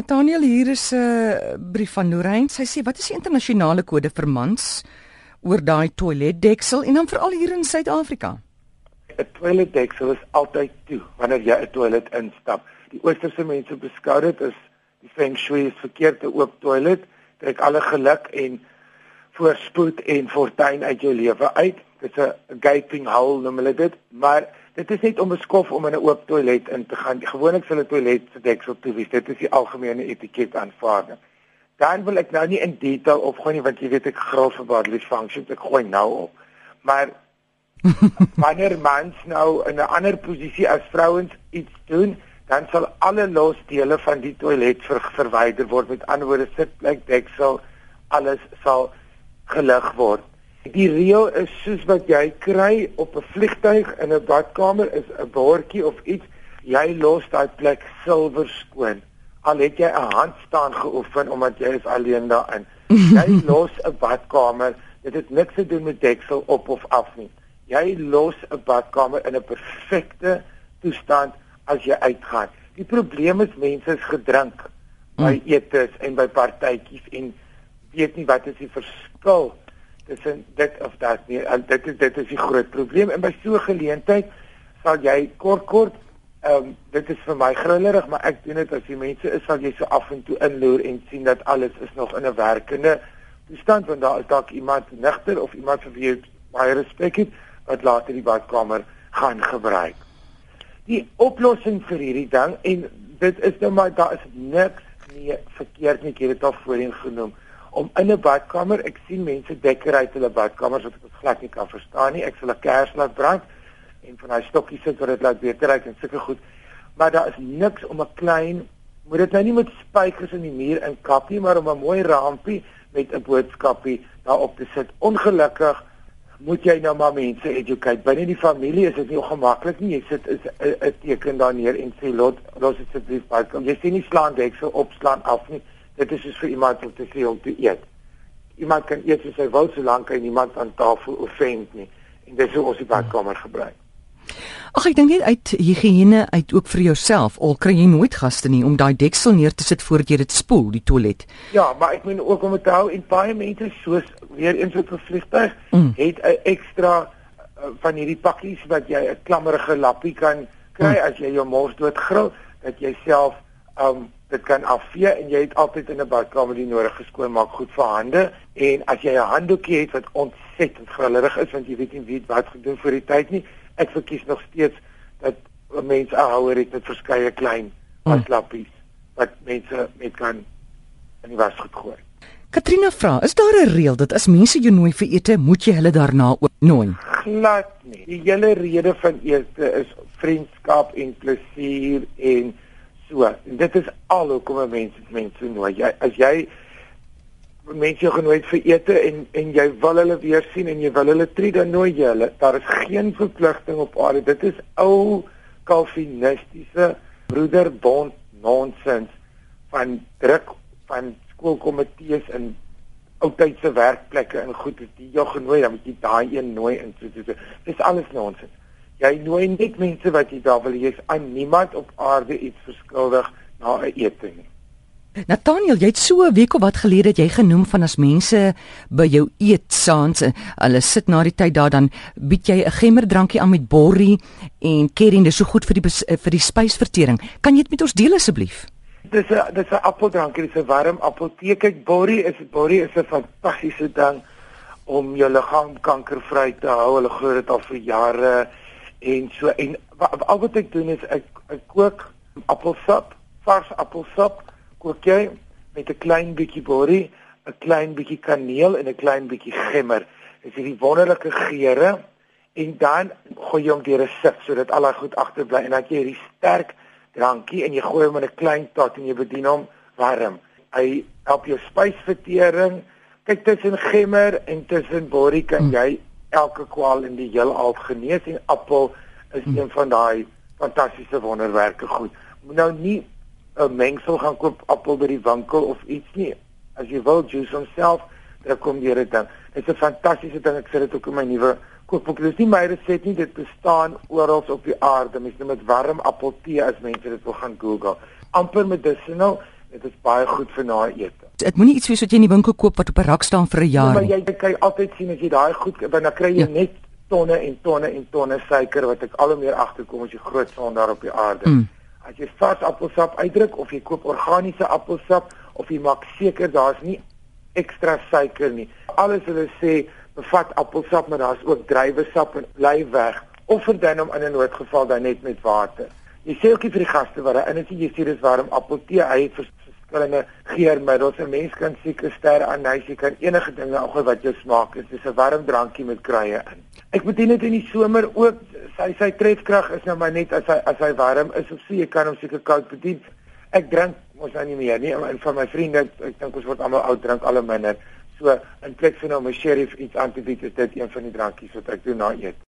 Nathaniel hier is 'n uh, brief van Lorraine. Sy sê wat is die internasionale kode vir mans oor daai toiletdeksel en dan veral hier in Suid-Afrika? 'n Toiletdeksel is altyd toe wanneer jy 'n toilet instap. Die oosterse mense beskou dit as die feng shui is verkeerde oop toilet. Trek alle geluk en voorspoed en fortuin uit jou lewe uit. Dit is 'n gaping hole noem hulle dit, maar dit is net onbeskof om in 'n oop toilet in te gaan. Gewoonlik sal 'n toilet se deksel toe wees. Dit is die algemene etiket aanvaarding. Dan wil ek nou nie in detail opgaan nie want jy weet ek gril vir bodily functions. Ek gooi nou op. Maar wanneer mans nou in 'n ander posisie as vrouens iets doen, dan sal alle losdele van die toilet ver, verwyder word. Met ander woorde, sitplek, deksel, alles sal gelig word. Die reël is soos wat jy kry op 'n vliegtyg in 'n badkamer is 'n bordjie of iets, jy los daai plek silwer skoon. Al het jy 'n handstaan geoefen omdat jy is alleen daarin. Jy los 'n badkamer, dit het niks te doen met deksel op of af nie. Jy los 'n badkamer in 'n perfekte toestand as jy uitgaan. Die probleem is mense is gedrink by hmm. etes en by partytjies en weet nie wat is die verskil tussen dit of dat nie en dit is dit is die groot probleem en by so 'n geleentheid sal jy kort kort ehm um, dit is vir my grillerig maar ek doen dit as die mense is sal jy so af en toe inloer en sien dat alles is nog in 'n werkende toestand want daar is dalk iemand nigter of iemand vir wie jy baie respek het wat later die badkamer gaan gebruik. Die oplossing vir hierdie ding en dit is nou maar daar is niks nie verkeerd nie, ek het dit al voorheen genoem om in 'n badkamer, ek sien mense uit hulle badkamers wat ek glad nie kan verstaan nie. Ek sal 'n kers laat brand en van daai stokkies sit wat dit laat beter ruik en sulke goed. Maar daar is niks om 'n klein moet dit nou nie met spykers in die muur in kap nie, maar om 'n mooi rampie met 'n boodskapie daarop te sit. Ongelukkig moet jy nou maar mense educate. Binne die familie is dit nie ongemaklik nie. Jy sit 'n teken daar neer en sê lot los dit asseblief badkamer. Jy sien nie slaan deksel opslaan af nie dit is soos vir iemand om te sê om te eet. Iemand kan eet soos hy wil solank hy niemand aan tafel offend nie. En dis hoe ons die badkamer gebruik. Ag ek dink net uit higiëne uit ook vir jouself. Al kry jy nooit gaste nie om daai deksel neer te sit voordat jy dit spoel, die toilet. Ja, maar ek meen ook om te hou en baie mense soos weer eens op 'n vliegtuig mm. het 'n ekstra uh, van hierdie pakkies wat jy 'n klammerige lappie kan kry mm. as jy jou mors dood grill dat jy self um dit kan afvee en jy het altyd in 'n badkamer die nodige skoonmaak goed vir hande. En as jy 'n handdoekie het wat ontsettend grillerig is want jy weet nie wie wat gedoen vir die tyd nie ek verkies nog steeds dat mense houer het met verskeie klein waslappies wat mense met kan in die was goed gooi. Katrina vra is daar 'n reël dat as mense jou nooi vir ete moet jy hulle daarna ook nooi? Glad nie. Die hele rede van ete is vriendskap en plesier en so. En dit is al hoekom mense mense nooi. Jy as jy mense genooi vir ete en en jy wil hulle weer sien en jy wil hulle treat dan nooi jy hulle. Daar is geen verpligting op aarde. Dit is ou kalvinistiese broederbond nonsens van druk van skoolkomitees en oudtydse werkplekke en goed het jy jou genooi dan moet jy daai een nooi in so so. Dis alles nonsens. Jy nooi net mense wat jy daar wil hê, aan niemand op aarde iets verskuldig na 'n ete nie. Nathaniel, jy het so 'n week of wat gelede het jy genoem van as mense by jou eet saans, hulle sit na die tyd daar dan bied jy 'n gemmerdrankie aan met borrie en kerry, dis so goed vir die vir die spysvertering. Kan jy dit met ons deel asseblief? Dis 'n dis 'n appeldrankie, dis 'n warm appeltee. Kyk, borrie is borrie is 'n fantastiese ding om jou liggaam kankervry te hou. Hulle glo dit al vir jare en so en al wat ek doen is ek ek kook appelsap, vars appelsap, kook jy met 'n klein bietjie borrie, 'n klein bietjie kaneel en 'n klein bietjie gemmer. Dis hierdie wonderlike geure en dan gooi jy hom deur 'n sif sodat al daai goed agterbly en dan jy hierdie sterk drankie en jy gooi hom in 'n klein tot en jy bedien hom warm. Hy help jou spysvertering. Kyk tussen gemmer en tussen borrie kan mm. jy elke kwaal in die heelal genees en appel is hmm. een van daai fantastiese wonderwerke goed. Moet nou nie 'n mengsel gaan koop appel by die winkel of iets nie. As jy wil juice homself, dan kom jy dit dan. Dit is 'n fantastiese ding. Ek sê dit ook in my nuwe kookboek. Dit is nie my resep nie, dit bestaan oral op die aarde. Mens noem dit warm appeltee as mense dit wil gaan Google. Amper medicinal Dit is baie goed vir na ete. Dit moenie iets wees wat jy in die winkel koop wat op 'n rak staan vir 'n jaar nie. Ja, maar jy kan altyd sien as jy daai goed, want dan kry jy ja. net tonne en tonne en tonne suiker wat ek al hoe meer agterkom as jy groot son daar op die aarde. Mm. As jy vars appelsap uitdruk of jy koop organiese appelsap of jy maak seker daar's nie ekstra suiker nie. Alles hulle sê bevat appelsap, maar daar's ook druiwesap en bly weg of verdun hom in 'n noodgeval dan net met water. Jy sê ook vir die gaste wat daar in is, jy sê dis warm appeltee, hy het verskillende geurmiddels. 'n Mens kan seker ster aan hy jy kan enige dinge ook wat jou smaak is. Dis 'n warm drankie met kruie in. Ek bedien dit in die somer ook. Sy sy trefkrag is nou maar net as hy as hy warm is of so jy kan hom seker koud bedien. Ek drink mos nou nie meer nie. En van my vriende, ek dink ons word almal oud drink al minder. So in plek van om 'n sheriff iets aan te bied, is dit een van die drankies wat ek doen na eet.